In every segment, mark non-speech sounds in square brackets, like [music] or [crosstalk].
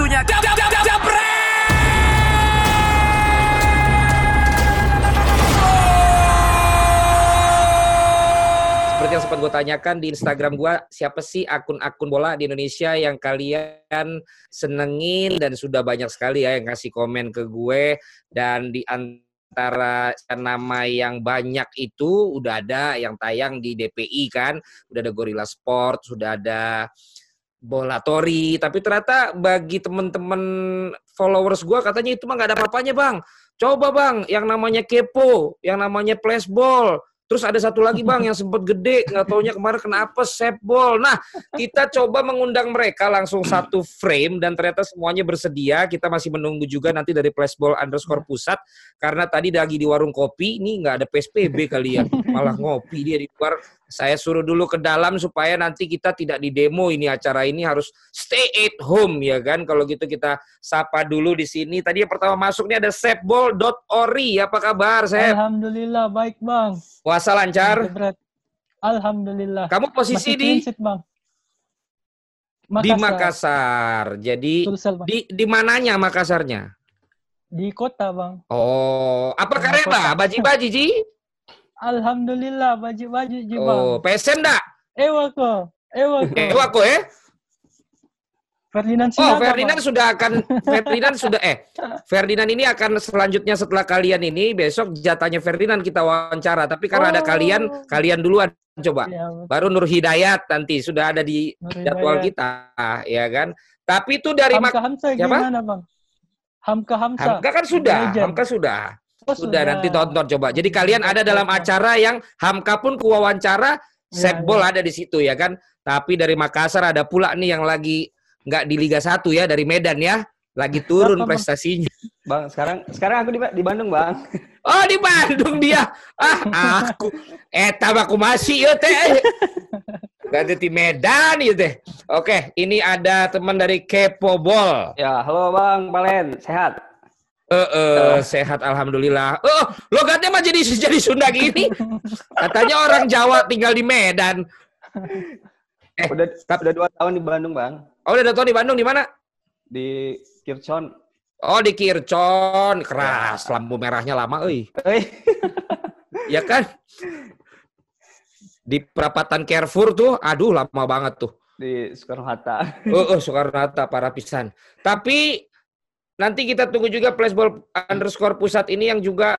waktunya. Seperti yang sempat gue tanyakan di Instagram gue, siapa sih akun-akun bola di Indonesia yang kalian senengin dan sudah banyak sekali ya yang kasih komen ke gue? Dan di antara nama yang banyak itu udah ada yang tayang di DPI kan, udah ada Gorilla Sport, sudah ada bola tori, tapi ternyata bagi temen-temen followers gue katanya itu mah gak ada apa-apanya bang. Coba bang, yang namanya kepo, yang namanya flashball, Terus ada satu lagi bang yang sempat gede, nggak taunya kemarin kenapa sepbol. Nah, kita coba mengundang mereka langsung satu frame dan ternyata semuanya bersedia. Kita masih menunggu juga nanti dari flashball underscore pusat karena tadi lagi di warung kopi, ini nggak ada PSBB kali ya, malah ngopi dia di luar saya suruh dulu ke dalam supaya nanti kita tidak di demo ini acara ini harus stay at home ya kan. Kalau gitu kita sapa dulu di sini. Tadi yang pertama masuk ini ada sepbol.ori. Apa kabar, Sep? Alhamdulillah baik, Bang. Puasa lancar? Alhamdulillah. Kamu posisi di Bang. Makassar. Di Makassar. Jadi Sulsel, bang. di di mananya Makassarnya? Di kota, Bang. Oh, apa karena Baji-baji, Ji? Alhamdulillah baju-baju Jibang. Oh, pesen enggak? Ewa ko. Ewa ko. Ewa ko eh? Ferdinand Oh, Ferdinand sudah akan Ferdinand sudah eh [laughs] Ferdinand ini akan selanjutnya setelah kalian ini besok jatahnya Ferdinand kita wawancara tapi karena oh. ada kalian kalian duluan coba. Ya, Baru Nur Hidayat nanti sudah ada di jadwal kita ya kan. Tapi itu dari Hamka Hamsa gimana, Bang? Hamka Hamsa. Hamka kan sudah, Hamka sudah. Oh, sudah, sudah nanti tonton coba. Jadi kalian ada dalam acara yang Hamka pun kuwawancara, ya, Sepbol ya. ada di situ ya kan. Tapi dari Makassar ada pula nih yang lagi nggak di Liga 1 ya dari Medan ya. Lagi turun prestasinya. Bang, sekarang sekarang aku di, di Bandung, Bang. Oh, di Bandung dia. Ah, aku eh aku masih ya teh. Gak di Medan ya teh. Oke, ini ada teman dari Kepo Ball. Ya, halo Bang Palen, sehat? Eh, uh, uh, sehat alhamdulillah. Oh, logatnya mah jadi jadi Sunda gini. Katanya orang Jawa tinggal di Medan. Eh, udah udah dua tahun di Bandung, Bang. Oh, udah dua tahun di Bandung di mana? Di Kircon. Oh, di Kircon. Keras, lampu merahnya lama, euy. [laughs] ya kan? Di perapatan Carrefour tuh, aduh lama banget tuh. Di Soekarno Hatta. [laughs] Oh, oh Soekarno Hatta, para pisan. Tapi Nanti kita tunggu juga flashball underscore pusat ini yang juga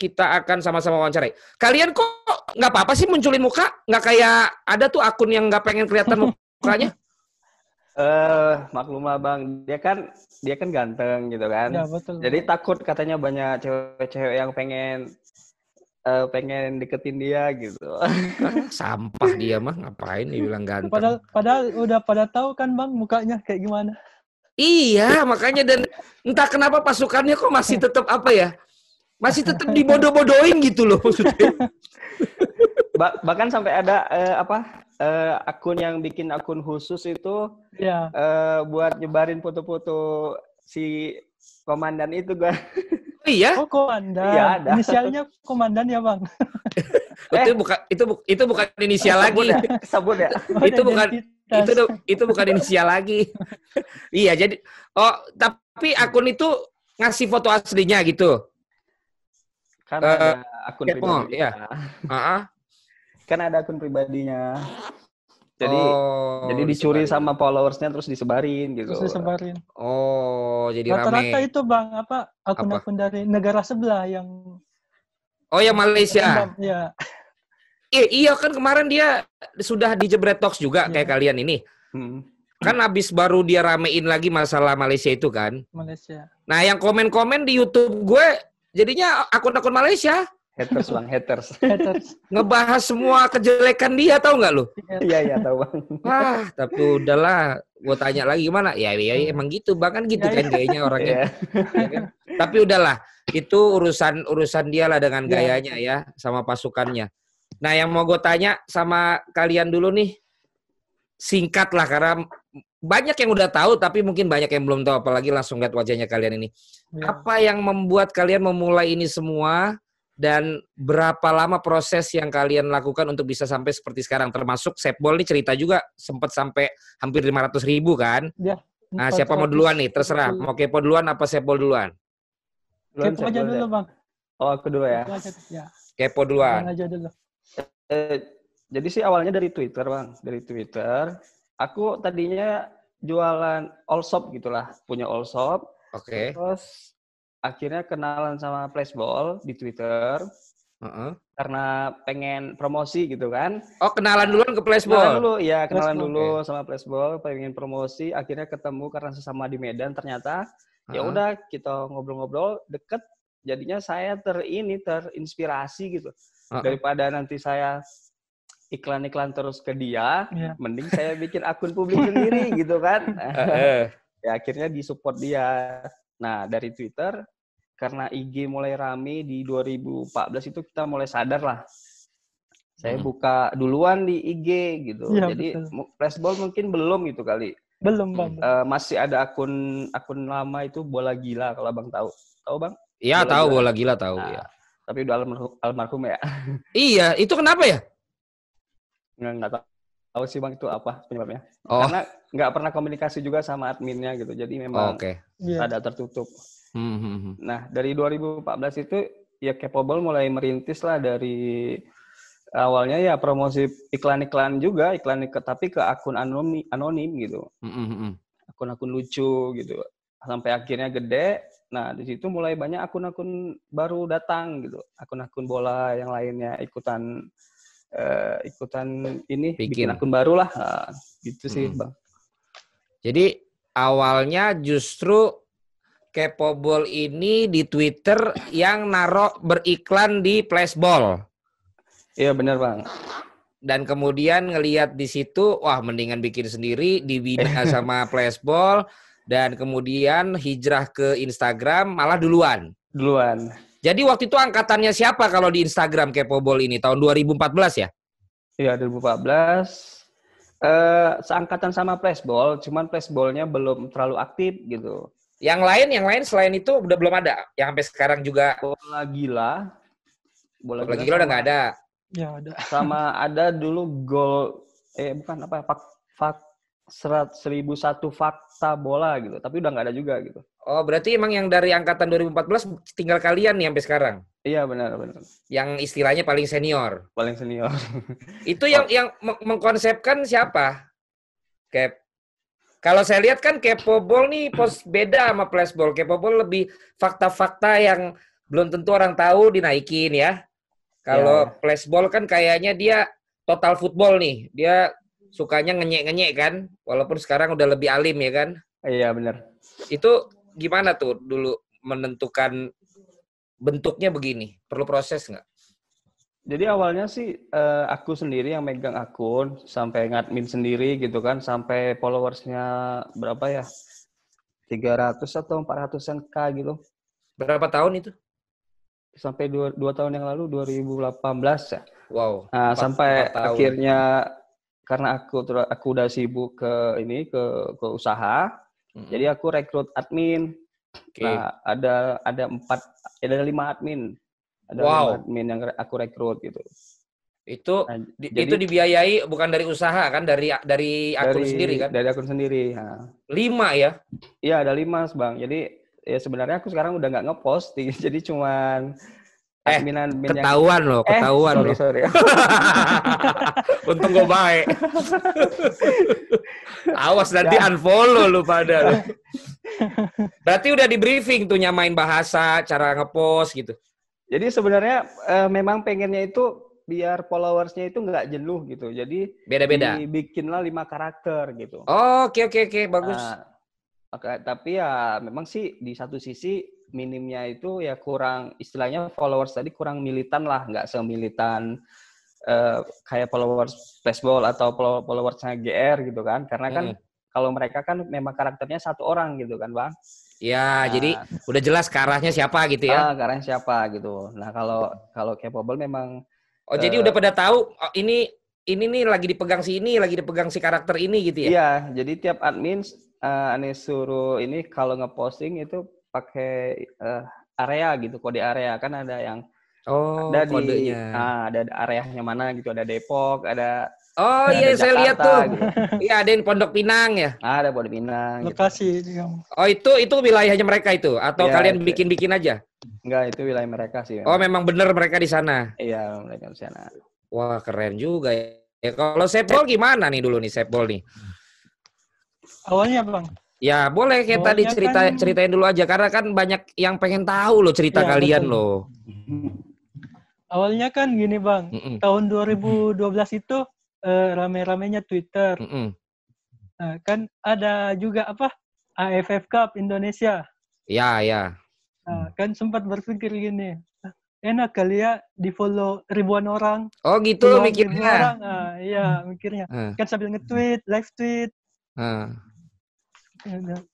kita akan sama-sama wawancarai. Kalian kok nggak apa-apa sih munculin muka? Nggak kayak ada tuh akun yang nggak pengen kelihatan [laughs] mukanya? Eh, uh, maklum lah bang, dia kan dia kan ganteng gitu kan. Ya, betul. Jadi takut katanya banyak cewek-cewek yang pengen uh, pengen deketin dia gitu. Sampah dia mah ngapain dibilang ganteng. Padahal padahal udah pada tahu kan bang mukanya kayak gimana. Iya, makanya dan entah kenapa pasukannya kok masih tetap apa ya? Masih tetap dibodoh-bodohin gitu loh maksudnya. [laughs] Ba bahkan sampai ada uh, apa? Uh, akun yang bikin akun khusus itu ya. uh, buat nyebarin foto-foto si komandan itu gua. Oh, iya? Oh, komandan. Iya, ada. Inisialnya komandan ya, Bang. [laughs] itu bukan itu itu bukan inisial lagi. Ya? Sabun ya? itu bukan itu itu bukan inisial lagi. [laughs] iya, jadi oh tapi akun itu ngasih foto aslinya gitu. Kan uh, akun pribadi. Iya. Uh -huh. Kan ada akun pribadinya. Jadi oh, jadi dicuri disebarin. sama followersnya terus disebarin gitu. Terus disebarin. Oh, jadi Rata-rata itu Bang, apa akun-akun dari negara sebelah yang Oh ya Malaysia. Iya. Iya, iya kan kemarin dia sudah di Jebret Talks juga yeah. kayak kalian ini. Hmm. Kan abis baru dia ramein lagi masalah Malaysia itu kan. Malaysia. Nah yang komen-komen di YouTube gue jadinya akun-akun Malaysia. Haters bang, haters. [laughs] haters. Ngebahas semua kejelekan dia tahu nggak lu? Iya iya tahu bang. Wah tapi udahlah, gue tanya lagi gimana? Ya, ya, ya emang gitu bang kan gitu ya, kan gayanya orangnya. ya kan? Tapi udahlah, itu urusan urusan dia lah dengan iya. gayanya ya sama pasukannya. Nah, yang mau gue tanya sama kalian dulu nih, singkat lah karena banyak yang udah tahu tapi mungkin banyak yang belum tahu apalagi langsung lihat wajahnya kalian ini. Ya. Apa yang membuat kalian memulai ini semua dan berapa lama proses yang kalian lakukan untuk bisa sampai seperti sekarang termasuk Sepbol ini cerita juga sempat sampai hampir 500 ribu kan? Ya. Nah, siapa mau duluan nih? Terserah. Mau kepo duluan apa Sepol duluan? duluan kepo aja dulu, Bang. Oh, aku dulu ya. ya. Kepo duluan. aja dulu. Eh, jadi sih awalnya dari Twitter, Bang. Dari Twitter. Aku tadinya jualan all shop gitulah, punya all shop. Oke. Okay. Terus akhirnya kenalan sama Flashball di Twitter. Uh -uh. Karena pengen promosi gitu kan. Oh, kenalan duluan ke Flashball? Kenalan dulu, ya kenalan Flashball. dulu okay. sama Flashball, pengen promosi, akhirnya ketemu karena sesama di Medan ternyata. Uh -huh. Ya udah kita ngobrol-ngobrol deket, jadinya saya ter ini terinspirasi gitu. Uh -huh. Daripada nanti saya iklan-iklan terus ke dia, yeah. mending saya bikin akun publik sendiri [laughs] gitu kan. ya akhirnya disupport dia. Nah, dari Twitter karena IG mulai rame di 2014 itu kita mulai sadar lah. Saya hmm. buka duluan di IG gitu. Ya, Jadi betul. flashball mungkin belum gitu kali. Belum bang. Uh, masih ada akun akun lama itu bola gila kalau abang tahu. Tahu bang? Iya tahu gila. bola gila tahu nah, ya. Tapi udah almarhum, almarhum ya. [laughs] iya itu kenapa ya? Nggak, nggak tahu tahu sih bang itu apa penyebabnya. Oh. Karena nggak pernah komunikasi juga sama adminnya gitu. Jadi memang oh, okay. Iya. ada tertutup. Hmm, hmm, hmm. Nah, dari 2014 itu ya Capable mulai merintis lah dari awalnya ya promosi iklan-iklan juga, iklan tapi ke akun anonim, anonim gitu. Akun-akun lucu gitu. Sampai akhirnya gede. Nah, di situ mulai banyak akun-akun baru datang gitu. Akun-akun bola yang lainnya ikutan uh, ikutan ini bikin, bikin akun baru lah. Nah, gitu sih, Bang. Jadi awalnya justru Kepobol ini di Twitter yang narok beriklan di Flashball. Iya benar bang. Dan kemudian ngelihat di situ, wah mendingan bikin sendiri, dibina [laughs] sama Flashball, dan kemudian hijrah ke Instagram malah duluan. Duluan. Jadi waktu itu angkatannya siapa kalau di Instagram Kepobol ini tahun 2014 ya? Iya 2014. Eh, seangkatan sama Flashball, cuman Flashballnya belum terlalu aktif gitu. Yang lain, yang lain selain itu udah belum ada. Yang sampai sekarang juga bola gila. Bola, bola gila, gila udah nggak ada. Ya ada. Sama ada dulu gol eh bukan apa fak fak serat seribu satu fakta bola gitu. Tapi udah nggak ada juga gitu. Oh berarti emang yang dari angkatan 2014 tinggal kalian nih sampai sekarang? Iya benar benar. Yang istilahnya paling senior. Paling senior. itu yang [laughs] yang mengkonsepkan siapa? Kayak kalau saya lihat kan Kepobol nih pos beda sama Flashball. Kepobol lebih fakta-fakta yang belum tentu orang tahu dinaikin ya. Kalau ya. Flashball kan kayaknya dia total football nih. Dia sukanya ngenyek-ngenyek kan. Walaupun sekarang udah lebih alim ya kan. Iya benar. Itu gimana tuh dulu menentukan bentuknya begini? Perlu proses nggak? Jadi awalnya sih uh, aku sendiri yang megang akun sampai ngadmin sendiri gitu kan sampai followersnya berapa ya 300 atau 400an k gitu. Berapa tahun itu? Sampai dua, dua tahun yang lalu 2018 ya. Wow. Nah 4, sampai 4 akhirnya karena aku aku udah sibuk ke ini ke ke usaha, mm -hmm. jadi aku rekrut admin. Okay. Nah ada ada empat ada lima admin ada wow. admin yang aku rekrut gitu. Itu nah, di, jadi, itu dibiayai bukan dari usaha kan dari dari akun dari, sendiri kan? Dari akun sendiri. Nah. Lima ya? Iya ada lima bang. Jadi ya sebenarnya aku sekarang udah nggak ngepost, [laughs] jadi cuman Eh, admin ketahuan yang... loh, eh, ketahuan eh, sorry, loh. Sorry. [laughs] [laughs] Untung gue baik. Awas nanti ya. unfollow lu pada. Berarti udah di briefing tuh nyamain bahasa, cara ngepost gitu. Jadi sebenarnya uh, memang pengennya itu biar followersnya itu nggak jenuh gitu. Jadi beda-beda. Bikinlah lima karakter gitu. Oh, oke oke oke bagus. Nah, okay, tapi ya memang sih di satu sisi minimnya itu ya kurang istilahnya followers tadi kurang militan lah, nggak semilitan uh, kayak followers baseball atau followersnya GR gitu kan. Karena kan hmm. kalau mereka kan memang karakternya satu orang gitu kan, Bang. Ya, nah, jadi udah jelas ke arahnya siapa gitu ya. Ah, ke arahnya siapa gitu. Nah, kalau kalau capable memang Oh, uh, jadi udah pada tahu oh, ini ini nih lagi dipegang si ini, lagi dipegang si karakter ini gitu ya. Iya, jadi tiap admin uh, aneh suruh ini kalau ngeposting itu pakai uh, area gitu, kode area kan ada yang Oh, ada di kodenya. nah, ada areanya mana gitu, ada Depok, ada Oh iya saya lihat tuh. Gitu. [laughs] Iya ada yang Pondok Pinang ya. Ada Pondok Pinang. Gitu. Lokasi. Gitu. Oh itu itu wilayahnya mereka itu atau ya, kalian bikin-bikin aja? Enggak itu wilayah mereka sih. Oh memang benar mereka di sana. Iya mereka di sana. Wah keren juga ya. ya kalau Sepol gimana nih dulu nih Sepol nih? Awalnya bang. Ya boleh kita tadi cerita kan... ceritain dulu aja karena kan banyak yang pengen tahu loh cerita ya, kalian betul. loh. Awalnya kan gini bang, mm -mm. tahun 2012 itu uh, rame-ramenya Twitter. Mm -mm. Nah, kan ada juga apa AFF Cup Indonesia. Ya ya. Nah, kan sempat berpikir gini, enak kali ya di follow ribuan orang. Oh gitu mikirnya. Orang, ah, iya mikirnya. Uh. Kan sambil nge-tweet, live tweet. Uh.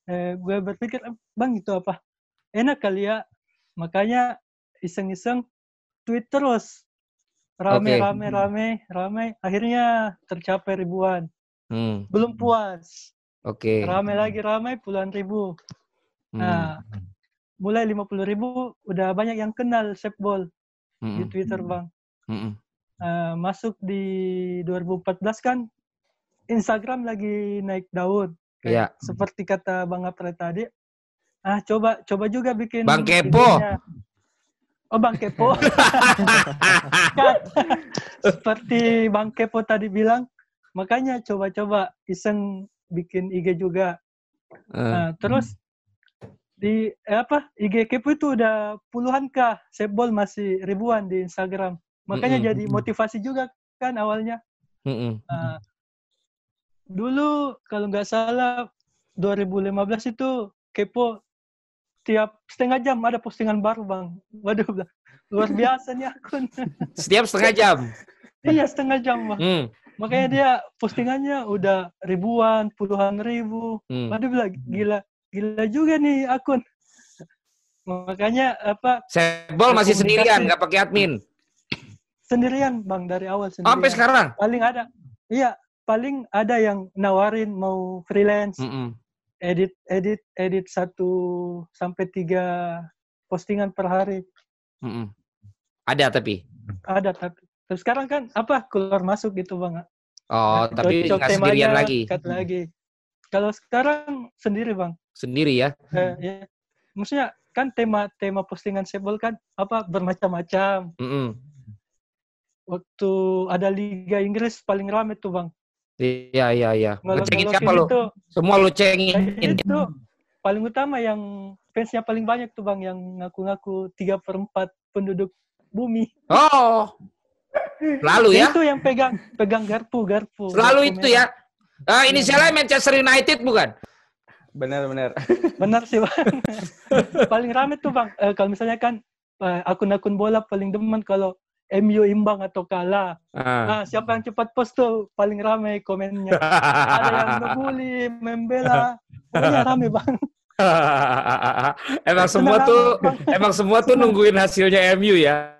Eh, gue berpikir, bang itu apa? Enak kali ya. Makanya iseng-iseng tweet terus rame okay. rame rame rame akhirnya tercapai ribuan hmm. belum puas oke okay. rame lagi rame puluhan ribu hmm. nah mulai lima puluh ribu udah banyak yang kenal Sepbol hmm. di Twitter bang hmm. uh, masuk di 2014 kan Instagram lagi naik daun Iya. seperti kata Bang Apre tadi ah coba coba juga bikin Bang Kepo Oh Bang Kepo. [laughs] [laughs] Seperti Bang Kepo tadi bilang, makanya coba-coba iseng bikin IG juga. Uh. Nah, terus di eh, apa IG Kepo itu udah puluhan kah, Sebol masih ribuan di Instagram. Makanya mm -hmm. jadi motivasi juga kan awalnya. Mm -hmm. nah, dulu kalau nggak salah 2015 itu Kepo setiap setengah jam ada postingan baru bang. Waduh, luar biasa nih akun. [laughs] Setiap setengah jam. iya setengah jam bang. Hmm. Makanya dia postingannya udah ribuan, puluhan ribu. Hmm. Waduh, bilang gila, gila juga nih akun. Makanya apa? Sebol masih sendirian, nggak pakai admin. Sendirian bang dari awal sendirian. Sampai sekarang? Paling ada, iya paling ada yang nawarin mau freelance. Mm -mm edit edit edit satu sampai tiga postingan per hari. Mm -mm. Ada tapi. Ada tapi. Terus sekarang kan apa keluar masuk gitu bang? Oh, nah, tapi nggak sendirian lagi. lagi. Kalau sekarang sendiri bang. Sendiri ya? Eh, ya. Maksudnya kan tema tema postingan Sebel kan apa bermacam-macam. Mm -mm. Waktu ada Liga Inggris paling ramai tuh bang. Iya iya iya. Ngecengin siapa lo? Semua lo cengin. Itu paling utama yang fansnya paling banyak tuh bang yang ngaku-ngaku tiga per empat penduduk bumi. Oh. Lalu ya? Itu yang pegang pegang garpu garpu. Selalu itu ya. Ah, ini saya Manchester United bukan? Benar benar. [laughs] Benar sih bang. paling rame tuh bang. Eh, kalau misalnya kan eh, akun-akun bola paling demen kalau MU imbang atau kalah. Ah. Nah, siapa yang cepat post tuh paling ramai komennya. Ada yang ngebully, membela. Pokoknya rame bang. [laughs] emang semua tuh emang semua tuh nungguin hasilnya MU ya.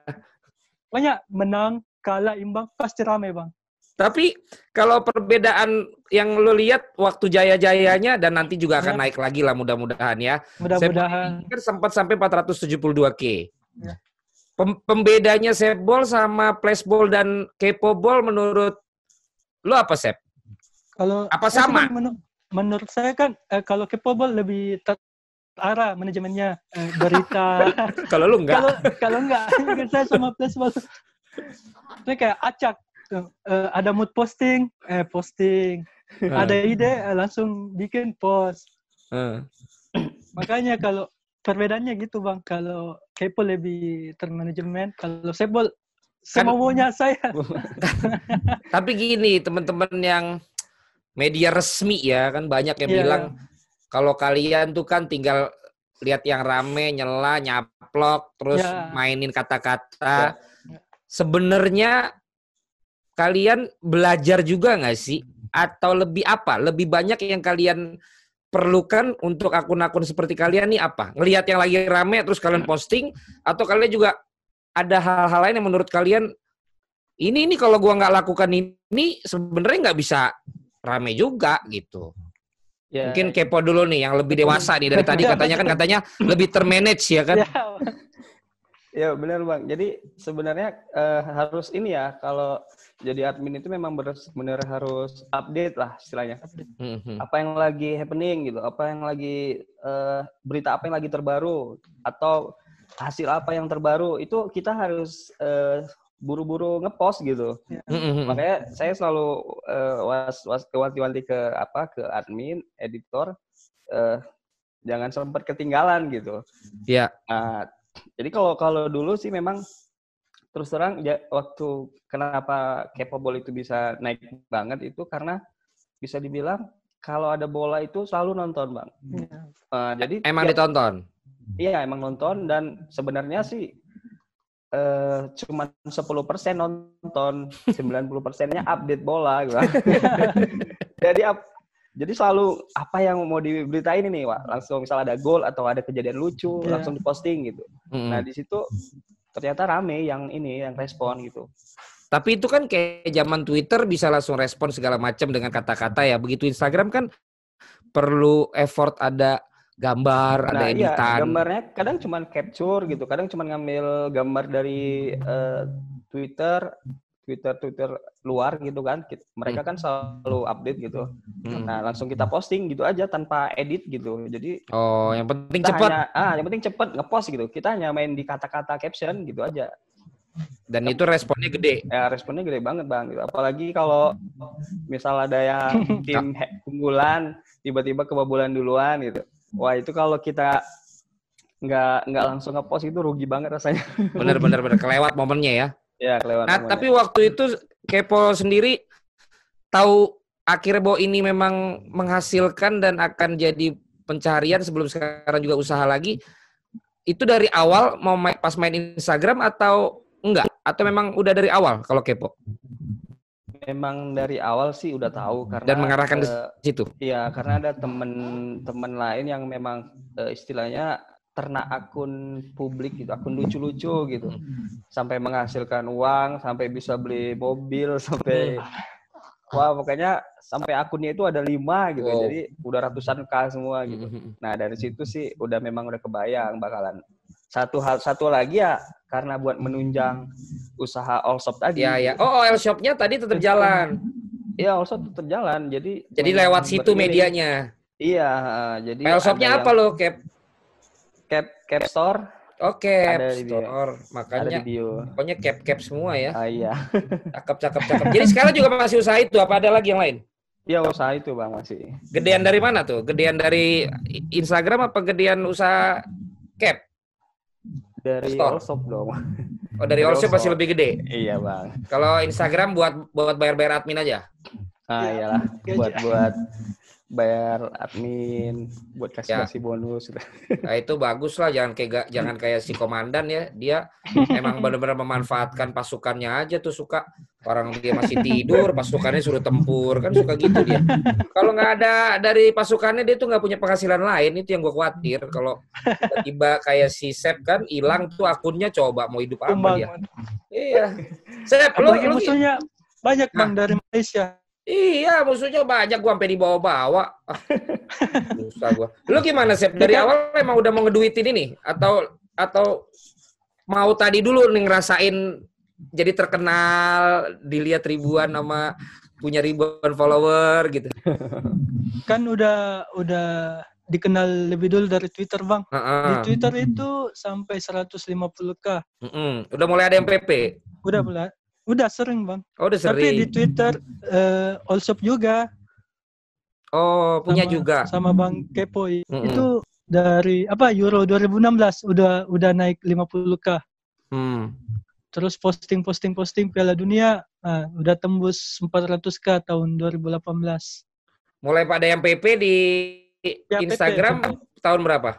Banyak menang, kalah, imbang pasti rame bang. Tapi kalau perbedaan yang lo lihat waktu jaya-jayanya dan nanti juga akan ya. naik lagi lah mudah-mudahan ya. Mudah-mudahan. Kan sempat sampai 472k. Ya. Pembedanya Ball sama Ball dan Kepo Ball menurut lu apa Sep? Kalau apa sama? Menur menurut saya kan eh, kalau Kepo Ball lebih terarah manajemennya eh, berita. [laughs] kalau lu enggak? Kalau kalau enggak, [laughs] saya sama Ball saya kayak acak. Uh, ada mood posting, eh posting. Uh. Ada ide, eh, langsung bikin post. Uh. Makanya kalau perbedaannya gitu bang. Kalau Kepo lebih termanajemen, kalau Sebol semaunya kan, saya. [laughs] Tapi gini teman-teman yang media resmi ya kan banyak yang yeah. bilang kalau kalian tuh kan tinggal lihat yang rame nyela nyaplok terus yeah. mainin kata-kata. Yeah. Sebenarnya kalian belajar juga nggak sih? Atau lebih apa? Lebih banyak yang kalian perlukan untuk akun-akun seperti kalian nih apa? Ngelihat yang lagi rame terus kalian posting atau kalian juga ada hal-hal lain yang menurut kalian ini ini kalau gua nggak lakukan ini sebenarnya nggak bisa rame juga gitu. Ya. Mungkin kepo dulu nih yang lebih dewasa nih dari tadi [laughs] katanya kan katanya lebih termanage ya kan? Ya, Ya benar bang. Jadi sebenarnya uh, harus ini ya kalau jadi admin itu memang benar-benar harus update lah istilahnya. Mm-hmm. Apa yang lagi happening gitu, apa yang lagi uh, berita apa yang lagi terbaru atau hasil apa yang terbaru itu kita harus uh, buru-buru ngepost gitu. Mm-hmm. Makanya saya selalu uh, was was wanti-wanti ke apa ke admin, editor uh, jangan sempat ketinggalan gitu. Iya. Yeah. Nah, jadi kalau kalau dulu sih memang terus terang ya, waktu kenapa Capable itu bisa naik banget itu karena bisa dibilang kalau ada bola itu selalu nonton bang. Yeah. Uh, jadi emang ya, ditonton. Iya emang nonton dan sebenarnya sih uh, cuma 10% nonton, 90 persennya update bola gitu. [laughs] jadi jadi selalu apa yang mau diberitain ini, Wak, langsung misal ada gol atau ada kejadian lucu, yeah. langsung diposting gitu. Mm. Nah, di situ ternyata rame yang ini yang respon gitu. Tapi itu kan kayak zaman Twitter bisa langsung respon segala macam dengan kata-kata ya. Begitu Instagram kan perlu effort ada gambar, nah, ada iya, editan. Iya, gambarnya kadang cuma capture gitu, kadang cuma ngambil gambar dari uh, Twitter, Twitter Twitter luar gitu kan. Mereka kan selalu update gitu. Hmm. Nah, langsung kita posting gitu aja tanpa edit gitu. Jadi Oh, yang penting cepat. ah, yang penting cepat ngepost gitu. Kita hanya main di kata-kata caption gitu aja. Dan itu responnya gede. Ya, responnya gede banget, Bang. Gitu. Apalagi kalau misal ada yang [laughs] tim unggulan tiba-tiba kebobolan duluan gitu. Wah, itu kalau kita nggak nggak langsung ngepost itu rugi banget rasanya. Bener bener bener kelewat momennya ya. Ya, kelewat. Nah, tapi waktu itu Kepo sendiri tahu akhirnya bahwa ini memang menghasilkan dan akan jadi pencarian sebelum sekarang juga usaha lagi. Itu dari awal mau main, pas main Instagram atau enggak? Atau memang udah dari awal kalau Kepo? Memang dari awal sih udah tahu karena dan mengarahkan ke situ. Iya, karena ada temen-temen lain yang memang uh, istilahnya ternak akun publik gitu, akun lucu-lucu gitu, sampai menghasilkan uang, sampai bisa beli mobil, sampai wah pokoknya sampai akunnya itu ada lima gitu, wow. jadi udah ratusan k semua gitu. Nah dari situ sih udah memang udah kebayang bakalan satu hal satu lagi ya karena buat menunjang usaha all shop tadi. Ya ya. Oh, all shopnya tadi tetap jalan. Iya, all shop tetap jalan. Jadi jadi lewat situ medianya. Iya, jadi all shopnya apa lo, Cap? Cap cap store Oke, okay, ada di store. Makanya ada di bio. pokoknya cap cap semua ya. Ah, iya. Cakep cakep cakep. Jadi sekarang juga masih usaha itu apa ada lagi yang lain? Iya usaha itu bang masih. Gedean dari mana tuh? Gedean dari Instagram apa gedean usaha cap? Dari store? Allshop dong. Oh dari Allshop masih lebih gede? Iya bang. Kalau Instagram buat buat bayar-bayar admin aja? Ah iyalah buat buat bayar admin buat kasih ya. kasih bonus. [laughs] Nah, itu bagus lah jangan kayak jangan kayak si komandan ya. Dia emang benar-benar memanfaatkan pasukannya aja tuh suka. Orang dia masih tidur pasukannya suruh tempur. Kan suka gitu dia. Kalau nggak ada dari pasukannya dia tuh nggak punya penghasilan lain. Itu yang gue khawatir. Kalau tiba-tiba kayak si Sep kan hilang tuh akunnya coba mau hidup apa dia? Iya. Sep lu, lu musuhnya banyak bang nah, dari Malaysia Iya, musuhnya banyak gua sampai dibawa-bawa. Ah, [laughs] susah gua. Lu gimana, Sep? Dari awal emang udah mau ngeduitin ini atau atau mau tadi dulu nih ngerasain jadi terkenal, dilihat ribuan sama punya ribuan follower gitu. [laughs] Kan udah udah dikenal lebih dulu dari Twitter, Bang. Uh -uh. Di Twitter itu sampai 150k. Uh -uh. Udah mulai ada MPP. Udah mulai. Udah sering bang. Oh udah sering. Tapi di Twitter uh, Allshop juga. Oh punya sama, juga. Sama Bang Kepoi. Mm -hmm. Itu dari apa Euro 2016 udah udah naik 50k. Hmm. Terus posting posting posting Piala Dunia nah, udah tembus 400k tahun 2018. Mulai pada yang PP di ya, Instagram PP. tahun berapa?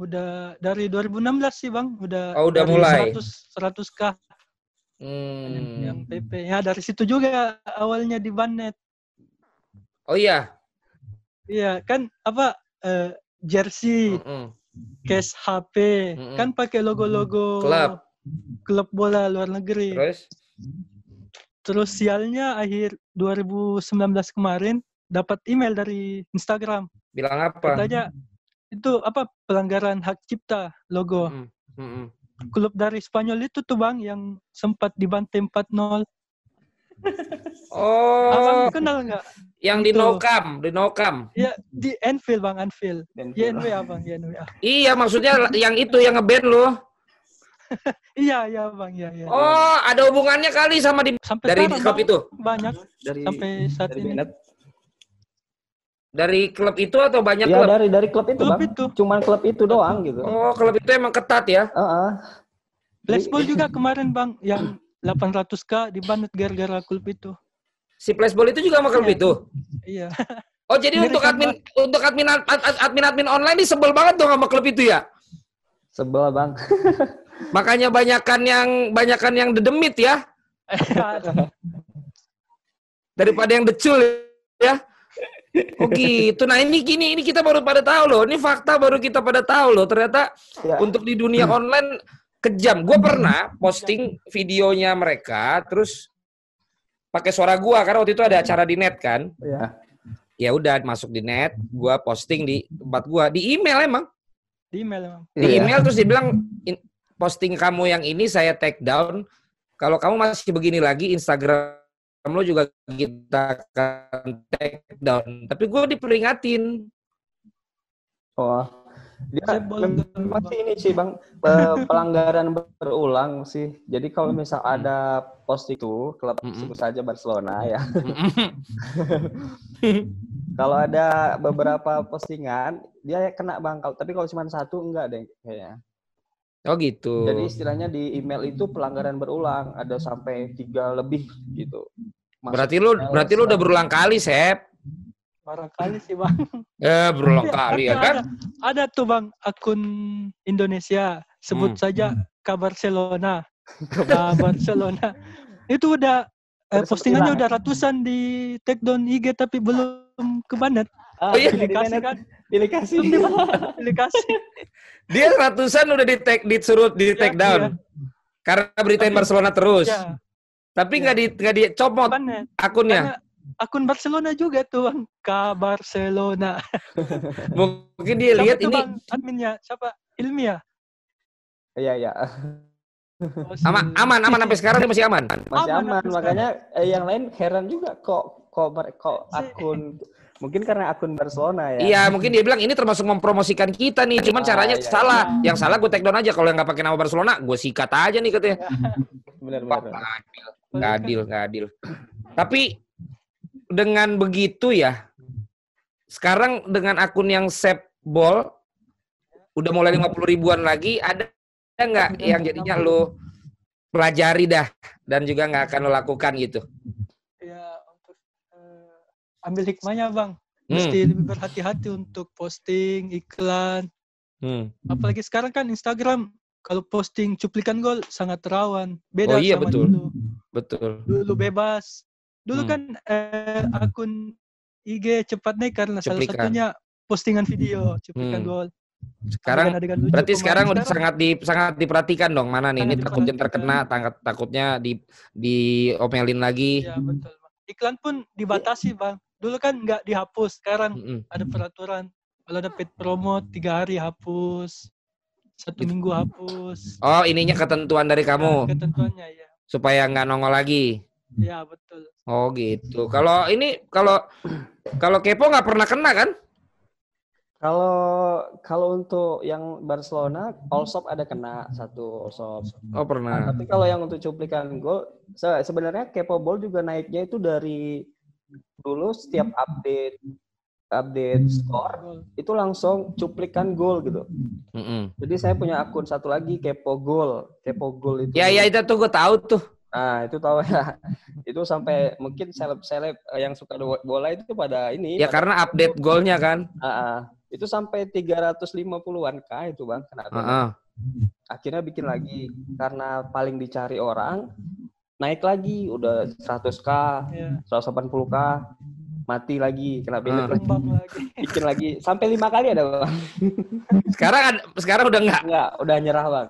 Udah dari 2016 sih bang, udah. Oh udah mulai. 100 100k. Hmm. Yang PP. Ya dari situ juga awalnya di Banet. Oh iya. Iya, kan apa uh, jersey, mm -mm. case HP, mm -mm. kan pakai logo-logo klub klub bola luar negeri. Terus Terus sialnya akhir 2019 kemarin dapat email dari Instagram. Bilang apa? Katanya itu apa pelanggaran hak cipta logo. Mm -mm. Klub dari Spanyol itu tuh bang yang sempat dibantai 4-0. Oh. Abang kenal nggak? Yang di Nokam, di Nokam. Ya, di Enfield Bang, Anfield. YNW Abang, YNW. Iya, maksudnya yang itu yang ngeband lo. [laughs] iya, iya Bang, iya, iya. Oh, ada hubungannya kali sama di sampai dari klub itu? Banyak. Dari sampai saat dari ini. Dari klub itu atau banyak ya, klub? dari dari klub itu, klub Bang. Itu. Cuman klub itu doang gitu. Oh, klub itu emang ketat ya? Heeh. Uh -uh. Flashball juga kemarin Bang yang 800k dibanut gara-gara klub itu. Si flashball itu juga sama klub iya. itu? Iya. Oh jadi Mirip untuk admin bang. untuk admin admin admin online ini sebel banget dong sama klub itu ya? Sebel bang. [laughs] Makanya banyakan yang banyakan yang dedemit ya. Daripada yang decul ya. Oh gitu. Nah ini gini, ini kita baru pada tahu loh. Ini fakta baru kita pada tahu loh. Ternyata ya. untuk di dunia online kejam. Gue pernah posting videonya mereka, terus pakai suara gua karena waktu itu ada acara di net kan. Iya. Ya udah masuk di net, gua posting di tempat gua di email emang. Di email emang. Di iya. email terus dibilang posting kamu yang ini saya take down. Kalau kamu masih begini lagi Instagram lo juga kita akan take down. Tapi gue diperingatin. Oh, dia masih ini sih bang [laughs] pelanggaran berulang sih. Jadi kalau misal ada post itu klub mm -mm. sebut saja Barcelona ya. [laughs] kalau ada beberapa postingan dia kena bang. Tapi kalau cuma satu enggak deh kayaknya. Oh gitu. Jadi istilahnya di email itu pelanggaran berulang ada sampai tiga lebih gitu. Masuk berarti lu berarti lu udah berulang kali, Sep. Barangkali sih bang. Eh berulang kali ya kan? Ada, ada tuh bang akun Indonesia sebut hmm. saja ke Barcelona. Ke Barcelona. Itu udah eh, postingannya udah ratusan di take down IG tapi belum ke banet. Oh iya, pilih kasih kan? Pilih kasih. [laughs] Pilih kasih. Dia ratusan udah di take disuruh di take ya, down. Iya. Karena beritain Barcelona terus. Ya. Tapi nggak ya. di nggak dicopot akunnya. Karena akun Barcelona juga tuh bang Barcelona [laughs] mungkin dia lihat ini bang, adminnya siapa Ilmi ya iya iya oh, aman aman aman sampai sekarang dia masih aman masih aman, aman. makanya eh, yang lain heran juga kok kok kok akun mungkin karena akun Barcelona ya. Iya [laughs] mungkin dia bilang ini termasuk mempromosikan kita nih cuman ah, caranya iya, salah. iya. yang salah gue take down aja kalau yang nggak pakai nama Barcelona gue sikat aja nih katanya. Benar benar. nggak adil nggak adil tapi dengan begitu ya, sekarang dengan akun yang save ball udah mulai 50 ribuan lagi, ada nggak yang jadinya lo pelajari dah dan juga nggak akan lo lakukan gitu? Ya ambil hikmahnya bang, hmm. mesti lebih berhati-hati untuk posting iklan. Hmm. Apalagi sekarang kan Instagram kalau posting cuplikan gol sangat rawan. Beda oh, iya, sama betul. dulu. Betul. Dulu bebas. Dulu hmm. kan eh, akun IG cepat naik karena cuplikan. salah satunya postingan video cuplikan hmm. gol. Sekarang berarti sekarang udah sangat di sangat diperhatikan dong mana nih ini takutnya terkena tangkat takutnya di diomelin lagi. Ya, betul. Iklan pun dibatasi, Bang. Dulu kan nggak dihapus, sekarang -hmm. ada peraturan. Kalau ada paid promo tiga hari hapus, satu minggu hapus. Oh, ininya ketentuan dari kamu. Ya, ketentuannya ya. Supaya nggak nongol lagi. Ya betul. Oh gitu. Kalau ini kalau kalau kepo nggak pernah kena kan? Kalau kalau untuk yang Barcelona, Allsop ada kena satu Allsop. Oh pernah. Nah, tapi kalau yang untuk cuplikan gol, se sebenarnya Kepo Ball juga naiknya itu dari dulu setiap update update skor itu langsung cuplikan gol gitu. Mm -hmm. Jadi saya punya akun satu lagi Kepo Gol, Kepo Gol itu. Ya ya itu tuh gue tahu tuh. Nah, itu tahu ya. [laughs] Itu sampai mungkin seleb-seleb eh, yang suka bola itu pada ini. Ya pada karena update golnya kan. Uh, uh, itu sampai 350-an K itu, Bang. Kenapa? Uh, uh. Akhirnya bikin lagi karena paling dicari orang naik lagi udah 100K, yeah. 180K mati lagi kena beli uh. lagi. [laughs] bikin lagi. Sampai lima kali ada bang. Sekarang sekarang udah enggak enggak udah nyerah bang.